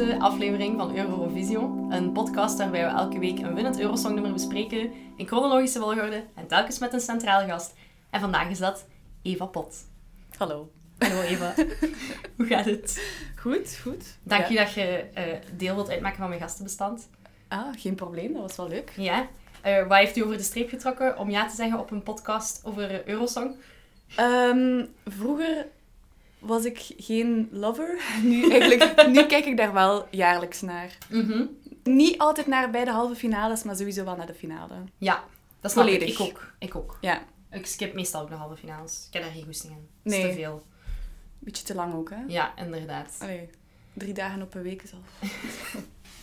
Aflevering van Eurovisio. Een podcast waarbij we elke week een winnend Eurosongnummer bespreken in chronologische volgorde en telkens met een centraal gast. En vandaag is dat Eva Pot. Hallo. Hallo Eva, hoe gaat het? Goed, goed. Dank Ja. je dat je eh, deel wilt uitmaken van mijn gastenbestand. Ah, geen probleem, dat was wel leuk. Ja. Eh, wat heeft u over de streep getrokken om ja te zeggen op een podcast over Eurosong? Ehm, vroeger was ik geen lover. Nu, eigenlijk, nu kijk ik daar wel jaarlijks naar. Mhm. Niet altijd naar bij de halve finales, maar sowieso wel naar de finale. Ja, dat ik. Volledig. Ik ook. Ik ook. Ja, Ik skip meestal ook de halve finales. Ik heb daar geen goesting in. Dat is Nee. te veel. beetje te lang ook, hè? Ja, inderdaad. Allee, drie dagen op een week is al.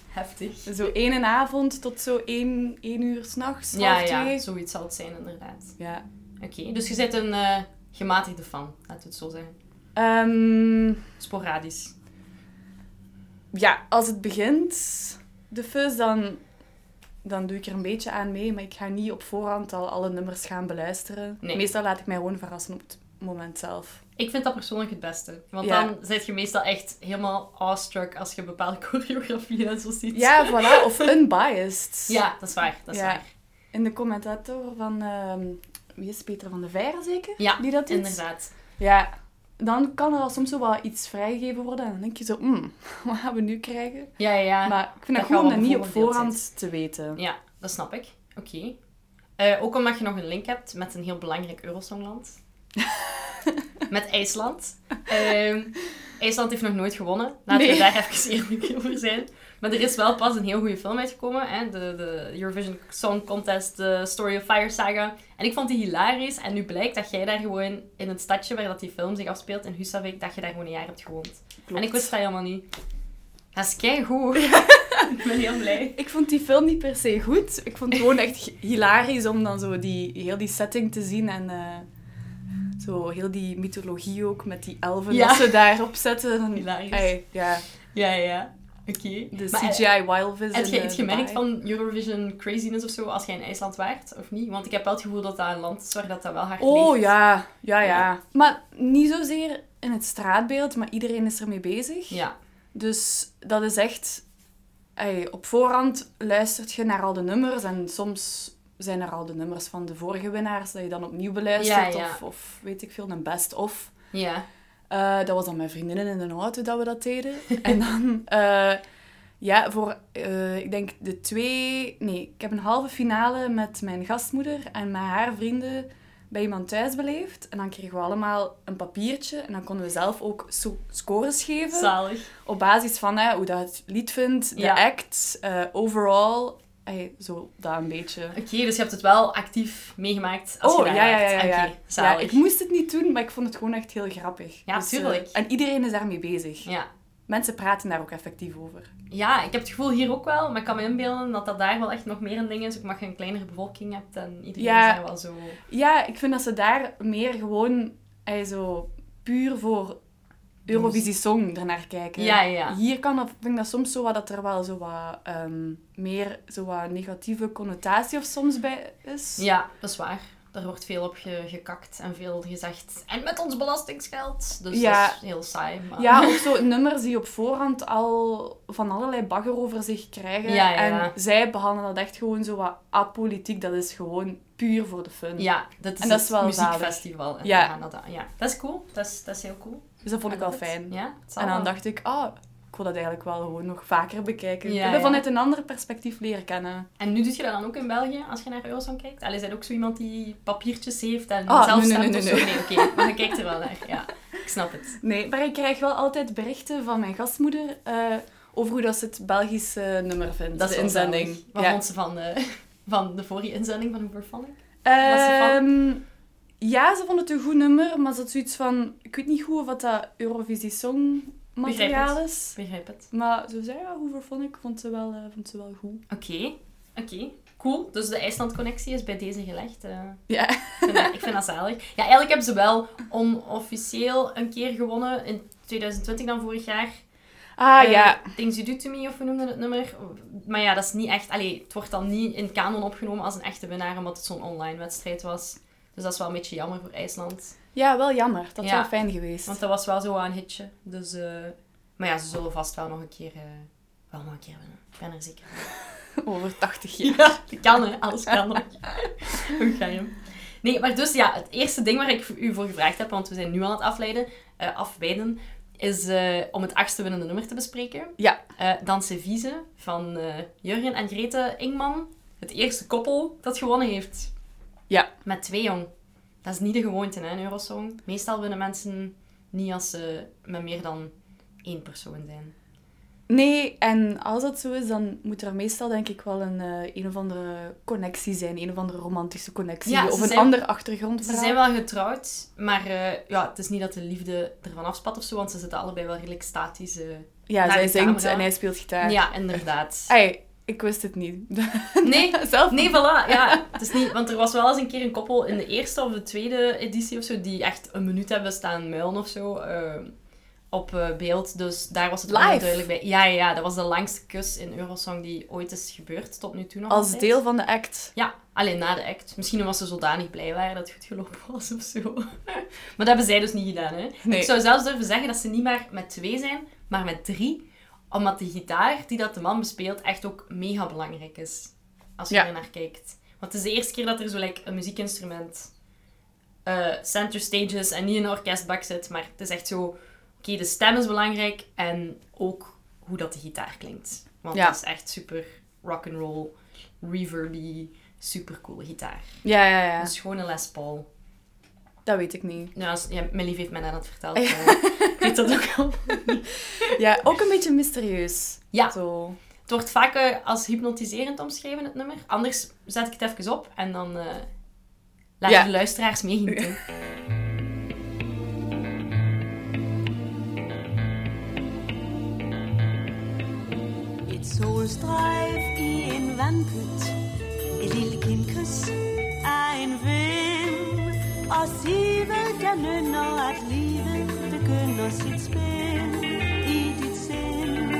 Heftig. Zo één avond tot zo één, één uur s'nachts, Ja, ja, twee. zoiets zal het zijn, inderdaad. Ja. Oké, dus je bent een eh, gematigde fan, laten we het zo zeggen. Ehm, Sporadisch. ja, als het begint, de fuzz, dan, dan doe ik er een beetje aan mee. Maar ik ga niet op voorhand al alle nummers gaan beluisteren. Nee. Meestal laat ik mij gewoon verrassen op het moment zelf. Ik vind dat persoonlijk het beste. Want Ja. dan zit je meestal echt helemaal awestruck als je bepaalde choreografieën en zo ziet. Ja, voilà. Of unbiased. Ja, dat is waar. Dat is Ja. waar. En de commentator van... ehm, wie is Peter van de Veire, zeker? Ja, Die dat doet? inderdaad. Ja. Dan kan er al soms zo wat iets vrijgegeven worden. En dan denk je zo, hmm, wat gaan we nu krijgen? Ja, ja. Maar ik vind dat gewoon gaat wel dat niet op voorhand te weten. Ja, dat snap ik. Oké. Eh, ook omdat je nog een link hebt met een heel belangrijk Eurosongland. met IJsland. Ehm, IJsland heeft nog nooit gewonnen. Laten we daar even eerlijk over zijn. Maar er is wel pas een heel goede film uitgekomen. Hè? De, de Eurovision Song Contest, The Story of Fire saga. En ik vond die hilarisch. En nu blijkt dat jij daar gewoon in het stadje waar dat die film zich afspeelt, in Husavik, dat je daar gewoon een jaar hebt gewoond. Klopt. En ik wist dat helemaal niet. Dat is keigoed. ik ben heel blij. Ik vond die film niet per se goed. Ik vond het gewoon echt hilarisch om dan zo die, heel die setting te zien en eh, zo heel die mythologie ook met die elfen Ja. dat ze daarop zetten. Hilarisch. Ja, Ja, ja. Oké. de Maar, eh, CGI Wildvis. Heb je de iets gemerkt van Eurovision craziness of zo als jij in IJsland waart, of niet? Want ik heb wel het gevoel dat dat een land is waar dat, dat wel hard Oh leeft. ja, ja, ja, Ja. Maar niet zozeer in het straatbeeld, maar iedereen is ermee bezig. Ja. Dus dat is echt... ey, op voorhand luistert je naar al de nummers en soms zijn er al de nummers van de vorige winnaars dat je dan opnieuw beluistert. Ja, ja. Of, of weet ik veel, een best-of. Ja. Eh, dat was dan mijn vriendinnen in de auto dat we dat deden. en dan, eh, ja, voor, eh, ik denk de twee... Nee, ik heb een halve finale met mijn gastmoeder en met haar vrienden bij iemand thuis beleefd. En dan kregen we allemaal een papiertje en dan konden we zelf ook so- scores geven. Zalig. Op basis van hè, hoe dat het lied vindt, de Ja. act, overall. Ey, zo dat een beetje. Oké, dus je hebt het wel actief meegemaakt als je oh, daar ja, ja, ja, ja, zalig. ja. Ik moest het niet doen, maar ik vond het gewoon echt heel grappig. Ja, eh, tuurlijk. en iedereen is daarmee bezig. ja. Mensen praten daar ook effectief over. Ja, ik heb het gevoel hier ook wel, maar ik kan me inbeelden dat dat daar wel echt nog meer een ding is. Ook omdat je een kleinere bevolking hebt en iedereen Ja. is daar wel zo... Ja, ik vind dat ze daar meer gewoon ey, zo puur voor Eurovisie Song ernaar kijken. Ja, ja. Hier kan dat, vind ik dat soms zo wat dat er wel zo wat ehm, meer zo wat negatieve connotatie of soms bij is. Ja, dat is waar. Er wordt veel op ge- gekakt en veel gezegd. En met ons belastingsgeld. Dus Ja. dat is heel saai. Maar... Ja, of zo nummers die op voorhand al van allerlei bagger over zich krijgen. Ja, ja. En zij behandelen dat echt gewoon zo wat apolitiek. Dat is gewoon puur voor de fun. Ja, dat is, En dat het is wel muziekfestival. En Ja. dat, ja, dat is cool. Dat is, dat is heel cool. Dus dat vond ik wel fijn. Ja, En dan dacht ik, ah, ik wil dat eigenlijk wel gewoon nog vaker bekijken. Ja, ik ja. vanuit een ander perspectief leren kennen. En nu doe je dat dan ook in België, als je naar Eurosong kijkt? Allee, is dat ook zo iemand die papiertjes heeft en Ah, zelf nee, nee, nee, nee, zo? Nee, oké. Maar je kijkt er wel naar. Ja, ik snap het. Nee, maar ik krijg wel altijd berichten van mijn gastmoeder eh, over hoe dat ze het Belgische nummer vindt. Dat is de inzending. Wat vond ze van, eh, van de vorige inzending van Hooverphonic? Was ze fan? Ehm, ja, ze vond het een goed nummer, maar ze had zoiets van... Ik weet niet goed of dat, dat Eurovisie Song materiaal Begrijp is. Begrijp het. Maar ze zei, ja, Hooverphonic vond ze wel, eh, vond ze wel goed. Oké, oké. Cool. Dus de IJsland-connectie is bij deze gelegd. eh. Ja. Ik vind, dat, ik vind dat zalig. Ja, eigenlijk hebben ze wel onofficieel een keer gewonnen. In 2020 dan, vorig jaar. Ah, Eh, ja. Things You Do To Me, of we noemden het nummer. Maar ja, dat is niet echt... Allee, het wordt dan niet in kanon opgenomen als een echte winnaar, omdat het zo'n online wedstrijd was. Dus dat is wel een beetje jammer voor IJsland. Ja, wel jammer. Dat is Ja. wel fijn geweest. Want dat was wel zo een hitje. Dus... eh, Maar ja, ze zullen vast wel nog een keer, eh, wel nog een keer winnen. Ik ben er zeker van. Over 80 jaar. Ja, dat kan hè. Alles kan nog. Hoe ga je? Nee, maar dus ja, het eerste ding waar ik u voor gevraagd heb, want we zijn nu aan het afleiden, afwijden, is om het achtste winnende nummer te bespreken. Ja. Eh Danse Vieze van Jurgen en Grete Ingman. Het eerste koppel dat gewonnen heeft. Ja. Met twee jong. Dat is niet de gewoonte, hè, een Eurosong. Meestal winnen mensen niet als ze met meer dan één persoon zijn. Nee, en als dat zo is, dan moet er meestal denk ik wel een, eh, een of andere connectie zijn. Een of andere romantische connectie. Ja, ze of een zijn- ander Ze achtergrondverhaal. zijn wel getrouwd, maar eh, ja, het is niet dat de liefde ervan afspat of zo, want ze zitten allebei wel redelijk statisch. Ja, zij zingt en hij speelt gitaar. Ja, inderdaad. Ai, ik wist het niet. Nee, Zelf nee, voilà. Ja, het is niet, want er was wel eens een keer een koppel in de eerste of de tweede editie of zo, die echt een minuut hebben staan muilen of zo. eh, op eh, beeld, dus daar was het Live? duidelijk bij. Ja, ja, ja, dat was de langste kus in Eurosong die ooit is gebeurd, tot nu toe nog Als altijd. deel van de act. Ja, alleen na de act. Misschien omdat ze zodanig blij waren dat het goed gelopen was of zo. maar dat hebben zij dus niet gedaan, hè. Nee. Ik zou zelfs durven zeggen dat ze niet maar met twee zijn, maar met drie. Omdat de gitaar die dat de man bespeelt echt ook mega belangrijk is. Als je Ja. er naar kijkt. Want het is de eerste keer dat er zo like, een muziekinstrument eh, center stage is en niet in een orkestbak zit. Maar het is echt zo... Oké, de stem is belangrijk en ook hoe dat de gitaar klinkt. Want Ja. het is echt super rock'n'roll, reverby, super coole gitaar. Ja, ja, ja. Een schone Les Paul. Dat weet ik niet. Ja, als- ja, mijn lief heeft mij net aan het verteld. Ja. eh, ik weet dat ook al. Ja, ook een beetje mysterieus. Ja. Zo. Het wordt vaak eh, als hypnotiserend omschreven, het nummer. Anders zet ik het even op en dan eh laat Ja. de luisteraars meegenieten. Et solstrejf i en vandpyt Et lille kindkys af en vind Og sivet der nynner at livet begynder sit spil i dit sind.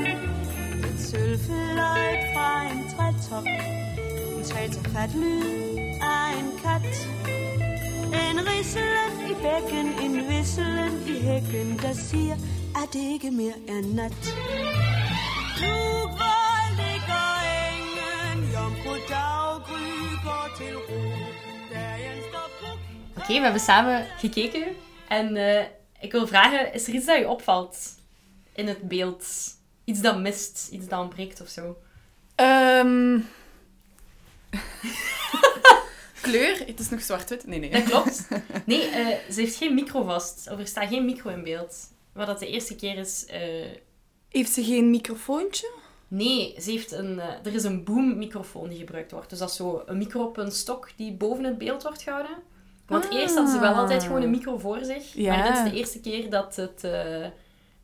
Et sølvfløjt fra en trætop. En trætopfat lyd af en kat. En risselen i bækken, en visselen i hækken Der siger, at det ikke mere er nat? Nu hvor ligger engen, jomfru daggry går til ro. Oké, we hebben samen gekeken. En eh, ik wil vragen, is er iets dat je opvalt in het beeld? Iets dat mist, iets dat ontbreekt of zo? Ehm Kleur? Het is nog zwart-wit? Nee, nee. Dat klopt. Nee, eh, ze heeft geen micro vast. Of er staat geen micro in beeld. Wat dat de eerste keer is... eh, Heeft ze geen microfoontje? Nee, ze heeft een, er is een boom-microfoon die gebruikt wordt. Dus dat is zo een micro op een stok die boven het beeld wordt gehouden. Want Ah. eerst hadden ze wel altijd gewoon een micro voor zich. Ja. Maar dit is de eerste keer dat, het, eh,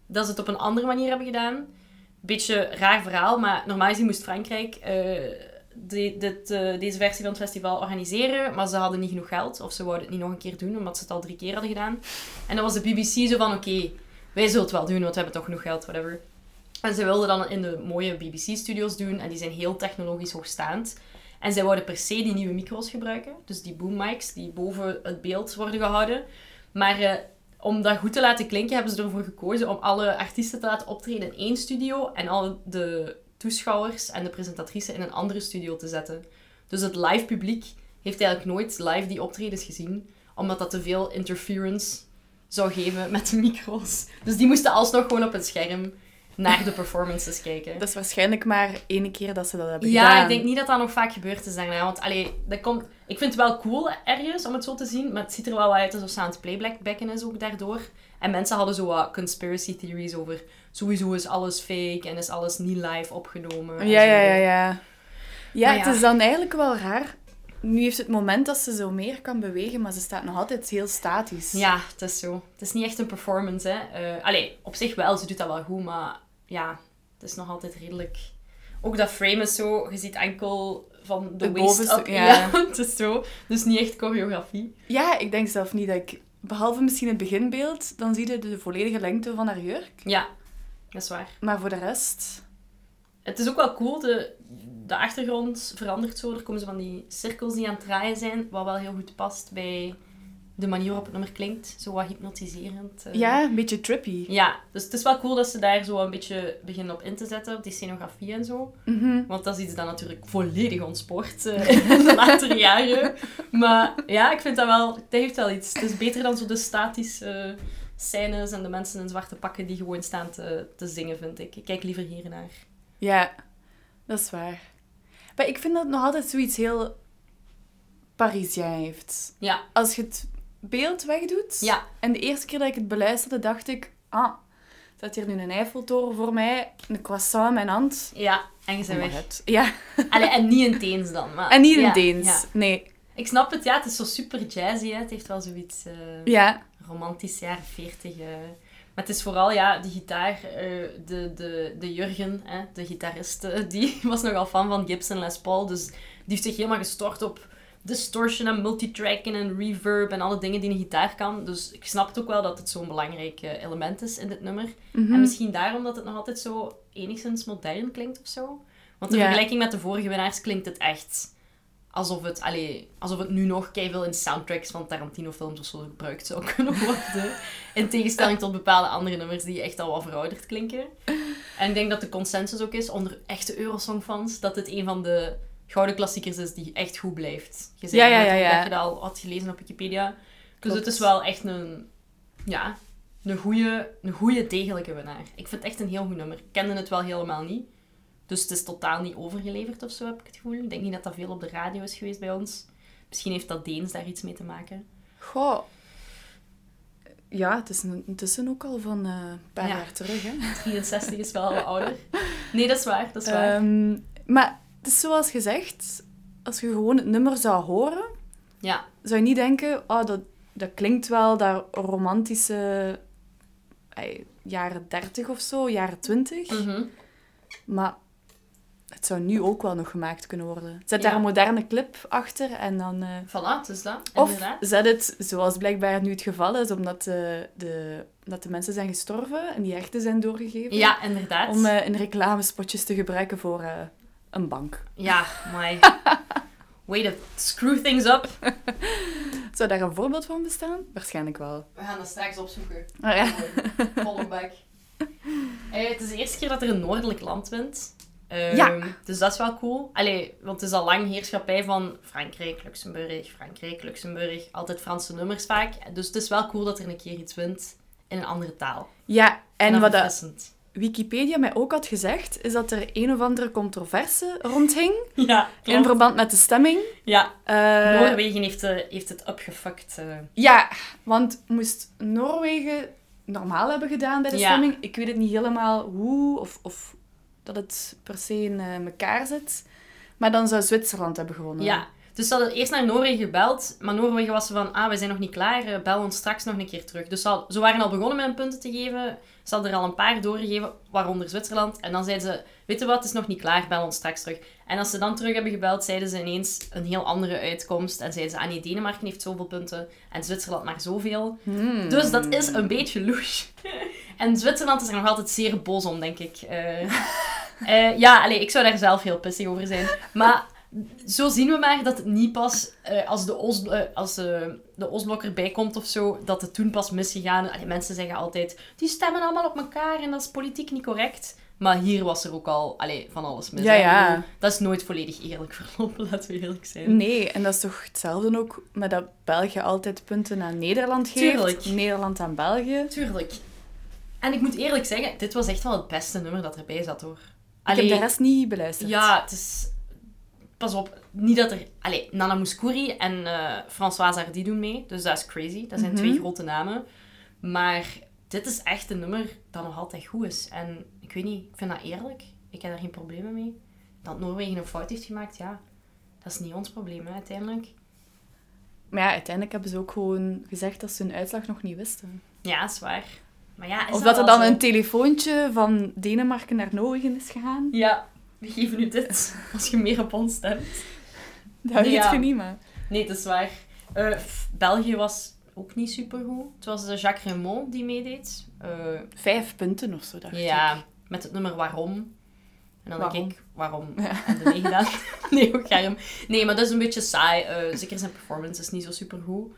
dat ze het op een andere manier hebben gedaan. Beetje raar verhaal, maar normaal gezien moest Frankrijk eh, de- dit, eh, deze versie van het festival organiseren. Maar ze hadden niet genoeg geld, of ze wouden het niet nog een keer doen, omdat ze het al drie keer hadden gedaan. En dan was de BBC zo van, oké, wij zullen het wel doen, want we hebben toch genoeg geld, whatever. En ze wilden dan in de mooie BBC-studio's doen, en die zijn heel technologisch hoogstaand. En zij wouden per se die nieuwe micro's gebruiken, dus die boom mics die boven het beeld worden gehouden. Maar eh, om dat goed te laten klinken, hebben ze ervoor gekozen om alle artiesten te laten optreden in één studio en al de toeschouwers en de presentatrice in een andere studio te zetten. Dus het live publiek heeft eigenlijk nooit live die optredens gezien, omdat dat te veel interference zou geven met de micro's. Dus die moesten alsnog gewoon op het scherm naar de performances kijken. Dat is waarschijnlijk maar één keer dat ze dat hebben Ja, gedaan. ik denk niet dat dat nog vaak gebeurd is daarna. Want allee, dat komt, ik vind het wel cool ergens om het zo te zien. Maar het ziet er wel uit alsof ze aan het playbacken is ook daardoor. En mensen hadden zo wat conspiracy theories over... Sowieso is alles fake en is alles niet live opgenomen. en Ja, ja, ja, ja. Ja, Maar het ja. is dan eigenlijk wel raar. Nu heeft het moment dat ze zo meer kan bewegen, maar ze staat nog altijd heel statisch. Ja, het is zo. Het is niet echt een performance, hè. Eh, allee, op zich wel, ze doet dat wel goed, maar ja, het is nog altijd redelijk... Ook dat frame is zo, je ziet enkel van de Het waist up. ja. Ja, het is zo. Dus niet echt choreografie. Ja, ik denk zelf niet dat ik... Behalve misschien het beginbeeld, dan zie je de volledige lengte van haar jurk. Ja, dat is waar. Maar voor de rest... Het is ook wel cool, de, de achtergrond verandert zo. Er komen zo van die cirkels die aan het draaien zijn, wat wel heel goed past bij de manier waarop het nummer klinkt. Zo wat hypnotiserend. eh. Ja, een beetje trippy. Ja, dus het is wel cool dat ze daar zo een beetje beginnen op in te zetten, op die scenografie en zo. Mhm. Want dat is iets dat natuurlijk volledig ontspoort eh, in de latere jaren. Maar ja, ik vind dat wel... Dat heeft wel iets. Het is beter dan zo de statische scènes en de mensen in zwarte pakken die gewoon staan te, te zingen, vind ik. Ik kijk liever hier naar. Ja, dat is waar. Maar ik vind dat nog altijd zoiets heel Parisien heeft. Ja, Als je het beeld wegdoet, ja, en de eerste keer dat ik het beluisterde, dacht ik, ah, staat hier nu een Eiffeltoren voor mij, een croissant in mijn hand. ja. En je bent Oh weg. Ja, Allee, en niet in Deens dan. Maar, en niet in ja, Deens. ja. Nee. Ik snap het, ja. Het is zo super jazzy, hè. Het heeft wel zoiets... eh, Ja, romantisch jaren 40. eh. Maar het is vooral, ja, de gitaar, eh, de, de, de Jurgen, hè, de gitarist, die was nogal fan van Gibson Les Paul. Dus die heeft zich helemaal gestort op distortion en multitracking en reverb en alle dingen die een gitaar kan. Dus ik snap het ook wel dat het zo'n belangrijk eh, element is in dit nummer. Mhm. En misschien daarom dat het nog altijd zo enigszins modern klinkt of zo. Want in vergelijking met de vorige winnaars klinkt het echt alsof het, allee, alsof het nu nog veel in soundtracks van Tarantino-films of zo gebruikt zou kunnen worden. In tegenstelling tot bepaalde andere nummers die echt al wat verouderd klinken. En ik denk dat de consensus ook is onder echte Eurosong-fans dat het een van de gouden klassiekers is die echt goed blijft. Je zei Ja, ja, net ja, ook ja. dat je dat al had gelezen op Wikipedia. Dus Klopt. het is wel echt een, ja, een goede, een goede degelijke winnaar. Ik vind het echt een heel goed nummer. Ik kende het wel helemaal niet. Dus het is totaal niet overgeleverd of zo, heb ik het gevoel. Ik denk niet dat dat veel op de radio is geweest bij ons. Misschien heeft dat Deens daar iets mee te maken. goh. Ja, het is een- intussen ook al van eh, een paar Ja. jaar terug, hè. 63 is wel al ouder. Nee, dat is waar, dat is waar. Ehm, maar het is zoals gezegd, als je gewoon het nummer zou horen, ja, zou je niet denken, oh, dat, dat klinkt wel dat romantische eh, jaren 30 of zo, jaren 20. mhm. Maar het zou nu ook wel nog gemaakt kunnen worden. Zet Ja. daar een moderne clip achter en dan... eh, voilà, dus dat, of inderdaad. zet het, zoals blijkbaar nu het geval is, omdat eh, de, dat de mensen zijn gestorven en die rechten zijn doorgegeven. Ja, inderdaad. Om eh, in reclamespotjes te gebruiken voor eh, een bank. Ja, my. Way to screw things up. Zou daar een voorbeeld van bestaan? Waarschijnlijk wel. We gaan dat straks opzoeken. Ah, ja. Follow back. Eh, het is de eerste keer dat er een noordelijk land wint. Ehm, Ja. Dus dat is wel cool. Allee, want het is al lang heerschappij van Frankrijk, Luxemburg, Frankrijk, Luxemburg. Altijd Franse nummers vaak. Dus het is wel cool dat er een keer iets wint in een andere taal. Ja, en dat wat dat. Wikipedia mij ook had gezegd, is dat er een of andere controverse rondhing Ja, in verband met de stemming. Ja, Eh, Noorwegen heeft, eh, heeft het opgefuckt. eh. Ja, want moest Noorwegen normaal hebben gedaan bij de Ja. stemming. Ik weet het niet helemaal hoe of, of dat het per se in elkaar zit. Maar dan zou Zwitserland hebben gewonnen. Ja, dus ze hadden eerst naar Noorwegen gebeld, maar Noorwegen was van, ah, we zijn nog niet klaar, eh, bel ons straks nog een keer terug. Dus ze, waren al begonnen met hun punten te geven, ze hadden er al een paar doorgegeven, waaronder Zwitserland. En dan zeiden ze, weet je wat, het is nog niet klaar, bel ons straks terug. En als ze dan terug hebben gebeld, zeiden ze ineens een heel andere uitkomst. En zeiden ze, ah nee, Denemarken heeft zoveel punten en Zwitserland maar zoveel. Hmm. Dus dat is een beetje louche. En Zwitserland is er nog altijd zeer boos om, denk ik. Eh, eh, ja, allee, ik zou daar zelf heel pissig over zijn. Maar zo zien we maar dat het niet pas eh, als, de, Oost, eh, als eh, de Oostblok erbij komt of zo, dat het toen pas misgegaan. Allee, mensen zeggen altijd, die stemmen allemaal op elkaar en dat is politiek niet correct. Maar hier was er ook al allee, van alles mis. Ja, ja. Bedoel, Dat is nooit volledig eerlijk verlopen, laten we eerlijk zijn. Nee, en dat is toch hetzelfde ook met dat België altijd punten aan Nederland geeft. Tuurlijk. Nederland aan België. Tuurlijk. En ik moet eerlijk zeggen, dit was echt wel het beste nummer dat erbij zat, hoor. Ik heb de rest niet beluisterd. Ja, het is... Pas op, niet dat er... Allee, Nana Mouskouri en eh Françoise Hardy doen mee. Dus dat is crazy. Dat zijn Mhm. twee grote namen. Maar dit is echt een nummer dat nog altijd goed is. En ik weet niet, ik vind dat eerlijk. Ik heb daar geen problemen mee. Dat Noorwegen een fout heeft gemaakt, ja. Dat is niet ons probleem, hè, uiteindelijk. Maar ja, uiteindelijk hebben ze ook gewoon gezegd dat ze hun uitslag nog niet wisten. Ja, is waar. Maar ja, is Of dat er dan zo? een telefoontje van Denemarken naar Noorwegen is gegaan. Ja, we geven u dit als je meer op ons stemt. Dat weet Ja. je niet, maar... Nee, dat is waar. Eh, België was ook niet supergoed. Het was eh, Jacques Raymond die meedeed. Eh, Vijf punten of zo, dacht ik. ja, met het nummer Waarom. En dan Waarom? denk ik, waarom Ja. je meegedaan? nee, ook Germ. Nee, maar dat is een beetje saai. Eh, zeker zijn performance is niet zo supergoed.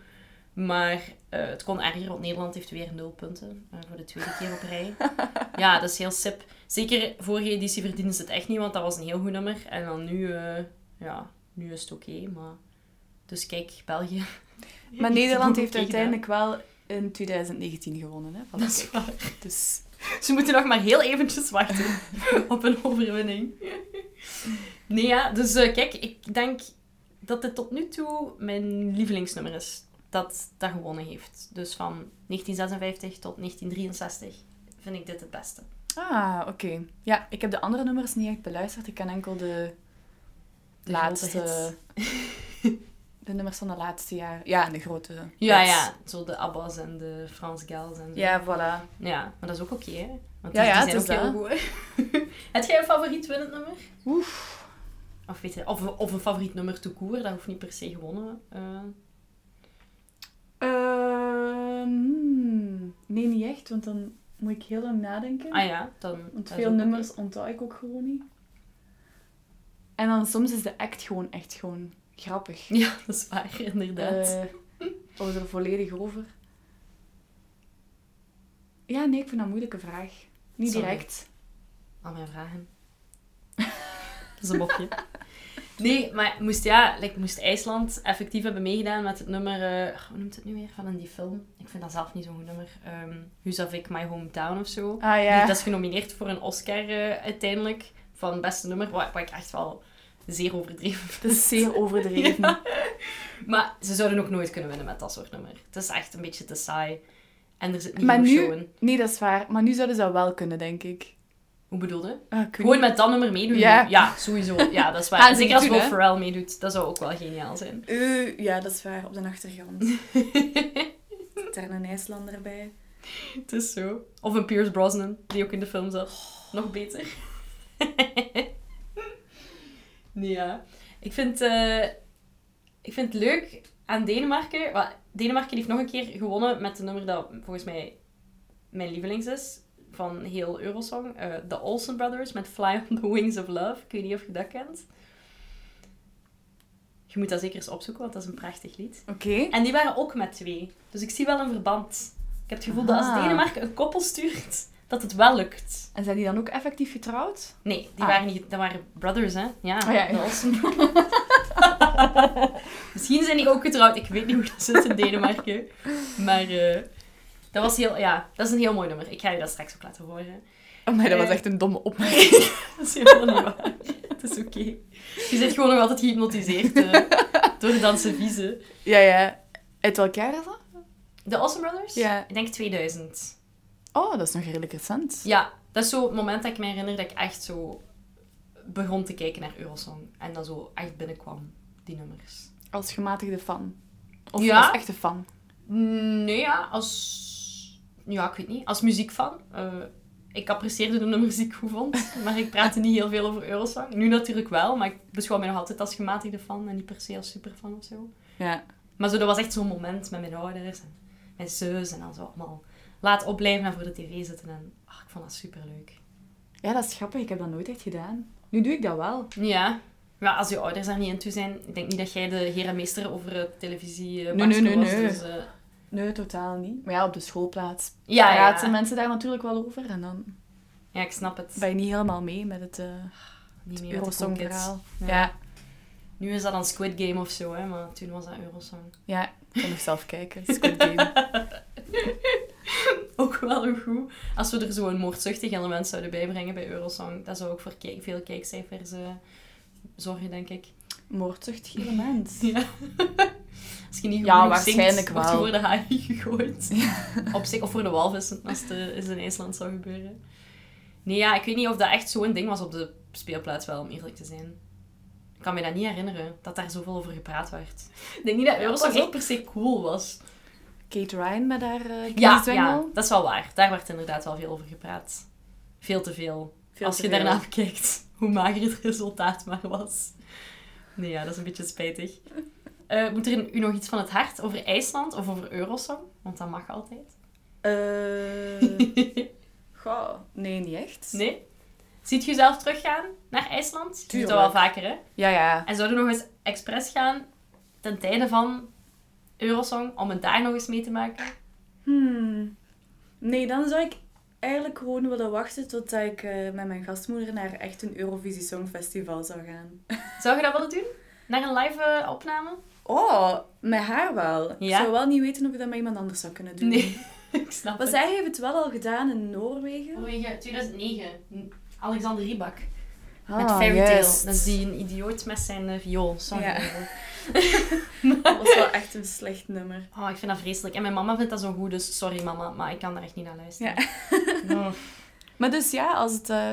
Maar het kon erger, want Nederland heeft weer nul punten. voor de tweede keer op rij. ja, dat is heel sip. Zeker vorige editie verdienen ze het echt niet, want dat was een heel goed nummer. En dan nu, eh, ja, nu is het oké. maar... Dus kijk, België. Maar Nederland heeft uiteindelijk wel in 2019 gewonnen. Hè, van Dat is waar. Dus Ze moeten nog maar heel eventjes wachten op een overwinning. Nee, ja, dus eh, kijk, ik denk dat dit tot nu toe mijn lievelingsnummer is. Dat dat gewonnen heeft. Dus van 1956 tot 1963 vind ik dit het beste. Ah, oké. Ja, ik heb de andere nummers niet echt beluisterd. Ik ken enkel de, De laatste... de nummers van de laatste jaar. Ja, en de grote Ja, hits. ja, zo de Abbas en de Frans Gals en zo. Ja, voilà. Ja, maar dat is ook oké, hè? Want Ja, die, ja, die het zijn is ook heel goed? Heb jij een favoriet winnend nummer? Oef. Of, weet je, of, of een favoriet nummer to court, dat hoeft niet per se gewonnen. hmm, nee, niet echt, want dan moet ik heel lang nadenken. Ah ja, dan... Want veel nummers onthoud ik ook gewoon niet. En dan soms is de act gewoon echt gewoon grappig. Ja, dat is waar, inderdaad. We er volledig over. Ja, nee, ik vind dat een moeilijke vraag. Niet Sorry. direct. Al mijn vragen. dat is een mopje. Nee, maar moest, ja, like, moest IJsland effectief hebben meegedaan met het nummer... eh, hoe noemt het nu weer? Van in die film. Ik vind dat zelf niet zo'n goed nummer. Ehm Husavik My Hometown of zo. Ah ja. Dat is genomineerd voor een Oscar eh, uiteindelijk. Van beste nummer. Wat, wat ik echt wel zeer overdreven vind. Dat is zeer overdreven. Ja. Maar ze zouden ook nooit kunnen winnen met dat soort nummer. Het is echt een beetje te saai. En er zit niet Maar nu- show in. Nee, dat is waar. Maar nu zouden ze dat wel kunnen, denk ik. Hoe bedoelde? Ah, weet Gewoon met dat nummer meedoen? Ja. Ja, sowieso. Ja, dat is waar. En ze Zeker als Will? Ferrell meedoet. Dat zou ook wel geniaal zijn. Eh, ja, dat is waar. Op de achtergrond. Er een IJslander erbij. Het is zo. Of een Pierce Brosnan, die ook in de film zat. Nog beter. nee, ja. Ik vind, eh, ik vind het leuk aan Denemarken. wel, Denemarken heeft nog een keer gewonnen met een nummer dat volgens mij mijn lievelings is. Van heel Eurosong. Eh The Olsen Brothers met Fly on the Wings of Love. Ik weet niet of je dat kent. Je moet dat zeker eens opzoeken, want dat is een prachtig lied. Oké. En die waren ook met twee. Dus ik zie wel een verband. Ik heb het gevoel dat als Ah. Denemarken een koppel stuurt, dat het wel lukt. En zijn die dan ook effectief getrouwd? Nee, die Ah. waren niet... Dat waren brothers, hè? Ja, Oh ja, ja. de Olsen Misschien zijn die ook getrouwd. Ik weet niet hoe dat zit in Denemarken. Maar eh, dat was heel... Ja, dat is een heel mooi nummer. Ik ga je dat straks ook laten horen. Oh nee, dat was Eh. echt een domme opmerking. Dat is helemaal niet waar. Het is oké. Je zit gewoon nog altijd gehypnotiseerd eh, door Dansen Vieze. ja, ja. Uit welk jaar is dat? De Olsen Brothers? Ja. Ik denk 2000. Oh, dat is nog redelijk recent. Ja, dat is zo het moment dat ik me herinner dat ik echt zo begon te kijken naar Eurosong. En dan zo echt binnenkwam, die nummers. Als gematigde fan. Of Ja. als echte fan. Nee, ja, als... Ja, ik weet niet. Als muziekfan. eh, ik apprecieerde de nummers die ik goed vond. Maar ik praatte niet heel veel over Eurosong. Nu natuurlijk wel, maar ik beschouw mij nog altijd als gematigde fan. En niet per se als superfan of zo. Ja. Maar zo, dat was echt zo'n moment met mijn ouders en mijn zus. En dan zo allemaal laat opblijven en voor de tv zitten. En ach, ik vond dat superleuk. Ja, dat is grappig. Ik heb dat nooit echt gedaan. Nu doe ik dat wel. Ja. Maar als je ouders daar niet in toe zijn, ik denk niet dat jij de heer en meester over televisie eh, Nee, nee, nee, was. nee. Dus, eh, Nee, totaal niet. Maar ja, op de schoolplaats ja, praten ja. mensen daar natuurlijk wel over. En dan ja, ik snap het. ben je niet helemaal mee met het, eh Niet het. Eurosong-verhaal. Ja. Ja. Nu is dat dan Squid Game of zo, hè, maar toen was dat Eurosong. ja, ik kan nog zelf kijken. Squid Game. Ook wel een goed. Als we er zo een moordzuchtig element zouden bijbrengen bij Eurosong, dat zou ook voor veel kijkcijfers eh, zorgen, denk ik. Moordzuchtig element. Ja. Als je niet Ja, genoeg zingt, waarschijnlijk word je wel. voor de haai gegooid. Op zich, of voor de walvissen, als het eh, in IJsland zou gebeuren. Nee, ja, ik weet niet of dat echt zo'n ding was op de speelplaats wel, om eerlijk te zijn. Ik kan me dat niet herinneren, dat daar zoveel over gepraat werd. Ik denk niet dat Eurosong echt per se cool was. Kate Ryan met haar uh, Ja, ja, dat is wel waar. Daar werd inderdaad wel veel over gepraat. Veel te veel. Veel Als te je veel. daarna bekijkt hoe mager het resultaat maar was. Nee, ja, dat is een beetje spijtig. Eh, moet er u nog iets van het hart over IJsland of over Eurosong? Want dat mag altijd. Eh, goh, nee, niet echt. nee? Ziet je jezelf teruggaan naar IJsland? Je doet dat wel vaker, hè? Ja, ja. En zouden we nog eens expres gaan ten tijde van Eurosong, om het daar nog eens mee te maken? Hmm. Nee, dan zou ik eigenlijk gewoon willen wachten tot ik eh, met mijn gastmoeder naar echt een Eurovisie Songfestival zou gaan. Zou je dat willen doen? Naar een live opname? Oh, met haar wel. Ik Ja? zou wel niet weten of ik dat met iemand anders zou kunnen doen. Nee, ik snap Maar het. zij heeft het wel al gedaan in Noorwegen. Vanwege 2009. Alexander Rybak. Met Ah, Fairy Tale. Dat is die een idioot met zijn uh, viool. Sorry. Ja. Dat was wel echt een slecht nummer. Oh, ik vind dat vreselijk. En mijn mama vindt dat zo goed, dus sorry mama, maar ik kan daar echt niet naar luisteren. Oh. Maar dus ja, als het... eh,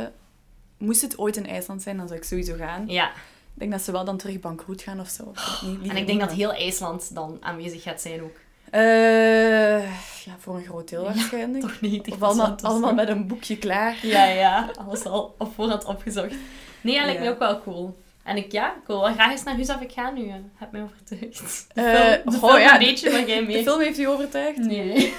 moest het ooit in IJsland zijn, dan zou ik sowieso gaan. Ja, Ik denk dat ze wel dan terug bankroet gaan of zo. Ik niet, en ik denk niet, dat heel IJsland dan aanwezig gaat zijn ook. Eh, ja, voor een groot deel Ja, waarschijnlijk. Toch 90 Of allemaal, allemaal met een boekje klaar. Ja, ja. Alles al op voorhand opgezocht. Nee, dat lijkt me ook wel cool. En ik, ja, ik wil wel graag eens naar Husavik gaan nu. Je hebt mij overtuigd. De Eh, film, de oh ja, een beetje, maar jij De mee. film heeft u overtuigd? Nee.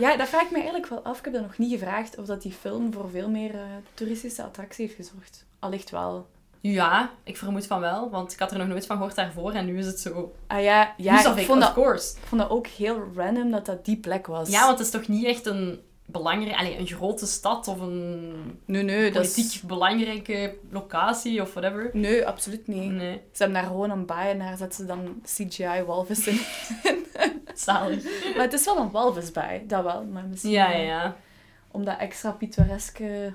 Ja, dat vraag ik me eigenlijk wel af. Ik heb dat nog niet gevraagd of dat die film voor veel meer eh, toeristische attractie heeft gezorgd. Allicht wel. Ja, ik vermoed van wel, want ik had er nog nooit van gehoord daarvoor en nu is het zo. Ah ja, ja ik, vond dat, course. ik vond dat ook heel random dat dat die plek was. Ja, want het is toch niet echt een belangrijke, allee, een grote stad of een Nee, nee, dat politiek is... belangrijke locatie of whatever. Nee, absoluut niet. Nee, Ze hebben daar gewoon een baai en daar zetten ze dan CGI-walvis in. zalig. maar het is wel een walvisbaai, dat wel. Maar misschien Ja, ja. om dat extra pittoreske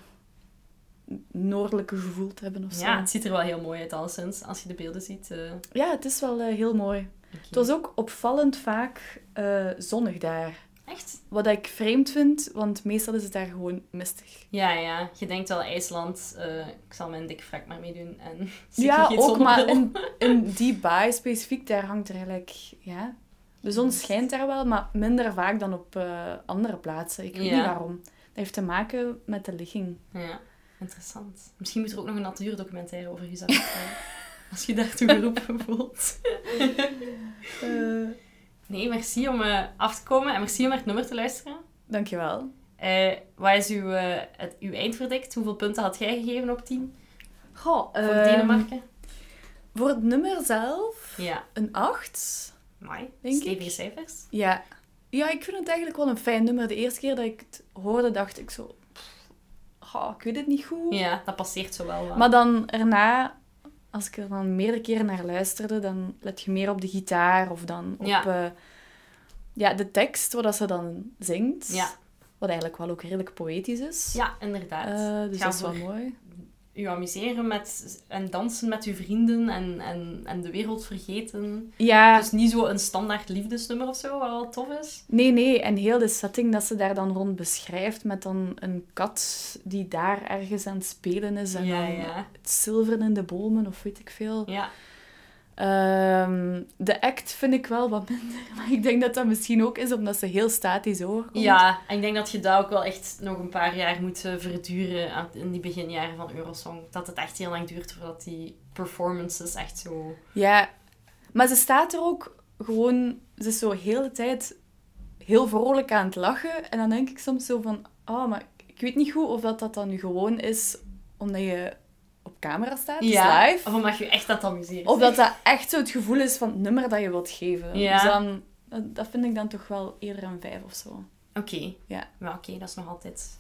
noordelijke gevoel te hebben of zo. Ja, het ziet er wel heel mooi uit, alleszins. Als je de beelden ziet. eh, Ja, het is wel eh, heel mooi. Het was ook opvallend vaak eh, zonnig daar. Echt? Wat ik vreemd vind, want meestal is het daar gewoon mistig. Ja, ja. Je denkt wel IJsland, eh, ik zal mijn dikke frak maar meedoen. En ja, ook, maar in, in die baai specifiek, daar hangt er eigenlijk... Ja, de zon schijnt daar wel, maar minder vaak dan op andere plaatsen. Ik weet Ja. niet waarom. Dat heeft te maken met de ligging. Ja, interessant. Misschien moet er ook nog een natuurdocumentaire over Husavik zijn. Als je daartoe geroepen voelt. Eh, Nee, merci om eh, af te komen en merci om naar het nummer te luisteren. dankjewel. Eh wat is uw, het, uw eindverdict? Hoeveel punten had jij gegeven op 10 Goh, voor ehm, Denemarken? Voor het nummer zelf, Ja, een 8. mooi. Denk ik. Stevige cijfers. Ja. ja, ik vind het eigenlijk wel een fijn nummer. De eerste keer dat ik het hoorde, dacht ik zo... goh, ik weet het niet goed. Ja, dat passeert zo wel. wat. Maar dan erna, als ik er dan meerdere keren naar luisterde, dan let je meer op de gitaar of dan op Ja. ja. ja, de tekst, wat ze dan zingt. Ja. Wat eigenlijk wel ook redelijk poëtisch is. Ja, inderdaad. Eh, dus dat is wel mooi. U amuseren met, en dansen met uw vrienden en, en, en de wereld vergeten. Ja, Dus niet zo een standaard liefdesnummer of zo, wat wel tof is. nee, nee. En heel de setting dat ze daar dan rond beschrijft met dan een kat die daar ergens aan het spelen is. En Ja, dan ja. het zilveren in de bomen of weet ik veel. Ja, Ehm, de act vind ik wel wat minder. Maar ik denk dat dat misschien ook is omdat ze heel statisch overkomt. ja, en ik denk dat je dat ook wel echt nog een paar jaar moet eh, verduren in die beginjaren van Eurosong. Dat het echt heel lang duurt voordat die performances echt zo... Ja, maar ze staat er ook gewoon... Ze is zo heel de tijd heel vrolijk aan het lachen. En dan denk ik soms zo van... Oh, maar ik weet niet goed of dat, dat dan nu gewoon is omdat je camera staat, dus live. Of omdat je echt het amuseren Of dat dat echt zo het gevoel is van het nummer dat je wilt geven. Ja. Dus dan... Dat, dat vind ik dan toch wel eerder een vijf of zo. Oké. Ja. Maar oké, dat is nog altijd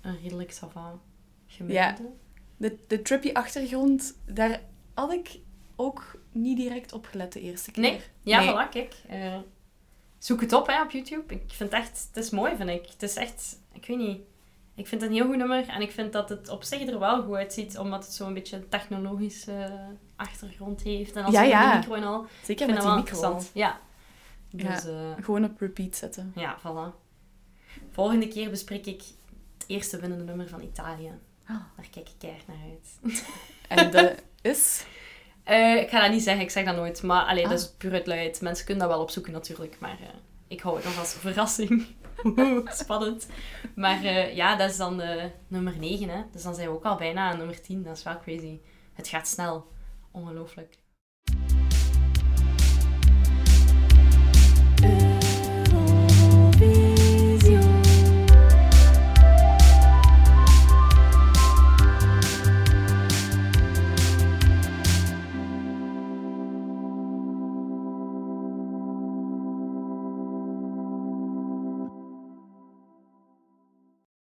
een redelijk savant gemiddelde. De, de trippy achtergrond, daar had ik ook niet direct op gelet de eerste keer. Nee? Ja, Nee. voilà, kijk. Eh, zoek het op hè, op YouTube. Ik vind het echt... Het is mooi, vind ik. Het is echt... Ik weet niet. Ik vind het een heel goed nummer. En ik vind dat het op zich er wel goed uitziet. Omdat het zo'n beetje een technologische achtergrond heeft. En als Ja, ja. de micro en al. Zeker Ik vind met dat die wel micro. interessant. Ja. Ja. Dus eh, Gewoon op repeat zetten. ja, voilà. Volgende keer bespreek ik het eerste winnende nummer van Italië. Ah. Daar kijk ik keihard naar uit. En de is... Eh, ik ga dat niet zeggen, ik zeg dat nooit. Maar allee, dat Ah. is puur uit luiheid. Mensen kunnen dat wel opzoeken natuurlijk. Maar eh, ik hou het nog als verrassing. Spannend. Maar eh, ja, dat is dan eh, nummer 9. Hè? Dus dan zijn we ook al bijna aan nummer 10. Dat is wel crazy. Het gaat snel. Ongelooflijk.